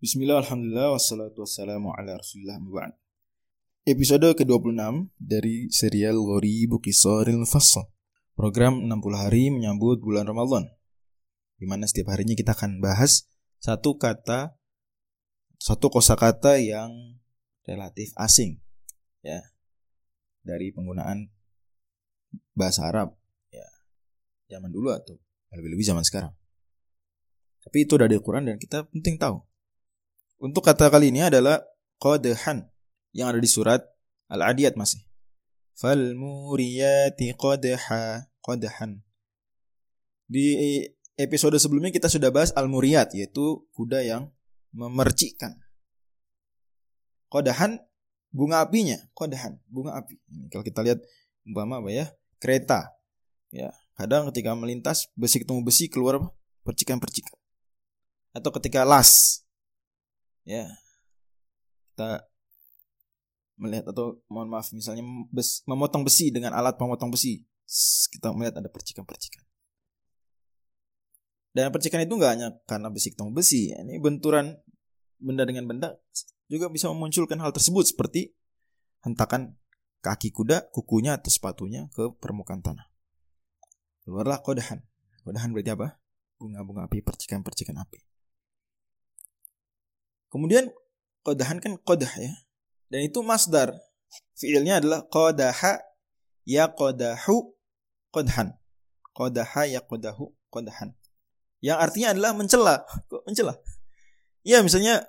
Bismillah, Alhamdulillah, wassalatu wassalamu ala rasulillah muba'ad. Episode ke-26 dari serial Gori Bukisaril Fassal. Program 60 hari menyambut bulan Ramadan. Di mana setiap harinya kita akan bahas satu kata, satu kosakata yang relatif asing. Ya. Dari penggunaan bahasa Arab. Ya. Zaman dulu atau lebih-lebih zaman sekarang. Tapi itu dari Al-Quran dan kita penting tahu untuk kata kali ini adalah qadhan yang ada di surat Al-Adiyat masih. Fal muriyati qadha qadhan. Di episode sebelumnya kita sudah bahas al-muriyat yaitu kuda yang memercikkan. Qadhan bunga apinya, qadhan, bunga api. Kalau kita lihat umpama apa ya? Kereta. Ya, kadang ketika melintas besi ketemu besi keluar percikan-percikan. Atau ketika las ya. Kita melihat atau mohon maaf misalnya bes, memotong besi dengan alat pemotong besi. Kita melihat ada percikan-percikan. Dan percikan itu nggak hanya karena besi ketemu besi ini benturan benda dengan benda juga bisa memunculkan hal tersebut seperti hentakan kaki kuda kukunya atau sepatunya ke permukaan tanah. Keluarlah kodahan. Kodahan berarti apa? Bunga-bunga api percikan-percikan api Kemudian kodahan kan kodah ya. Dan itu masdar. Fiilnya adalah kodaha ya kodahu kodhan. Kodaha ya kodahu kodhan. Yang artinya adalah mencela. Mencela. Ya misalnya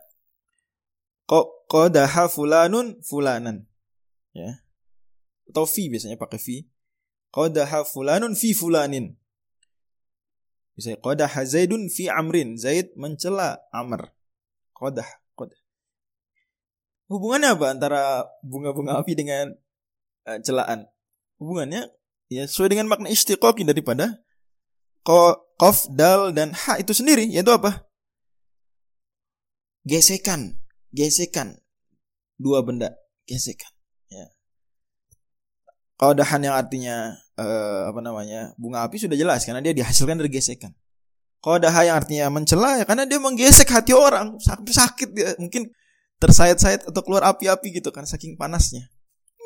kodaha fulanun fulanan. Ya. Atau fi biasanya pakai fi. Kodaha fulanun fi fulanin. Misalnya kodaha zaidun fi amrin. Zaid mencela Amr. Kodah, kodah. Hubungannya apa antara bunga-bunga api dengan uh, celaan? Hubungannya ya sesuai dengan makna istiqoqi daripada kof, dal, dan ha itu sendiri, yaitu apa? Gesekan, gesekan. Dua benda, gesekan. Ya. Kodahan yang artinya uh, apa namanya bunga api sudah jelas karena dia dihasilkan dari gesekan. Kodaha yang artinya mencela ya karena dia menggesek hati orang. Sakit sakit dia. Mungkin tersayat-sayat atau keluar api-api gitu kan saking panasnya.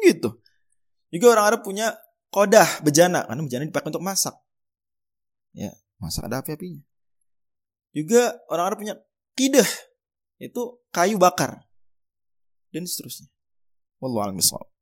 Gitu. Juga orang Arab punya kodah bejana. Karena bejana dipakai untuk masak. Ya masak ada api-apinya. Juga orang Arab punya kidah itu kayu bakar. Dan seterusnya. Wallahu a'lam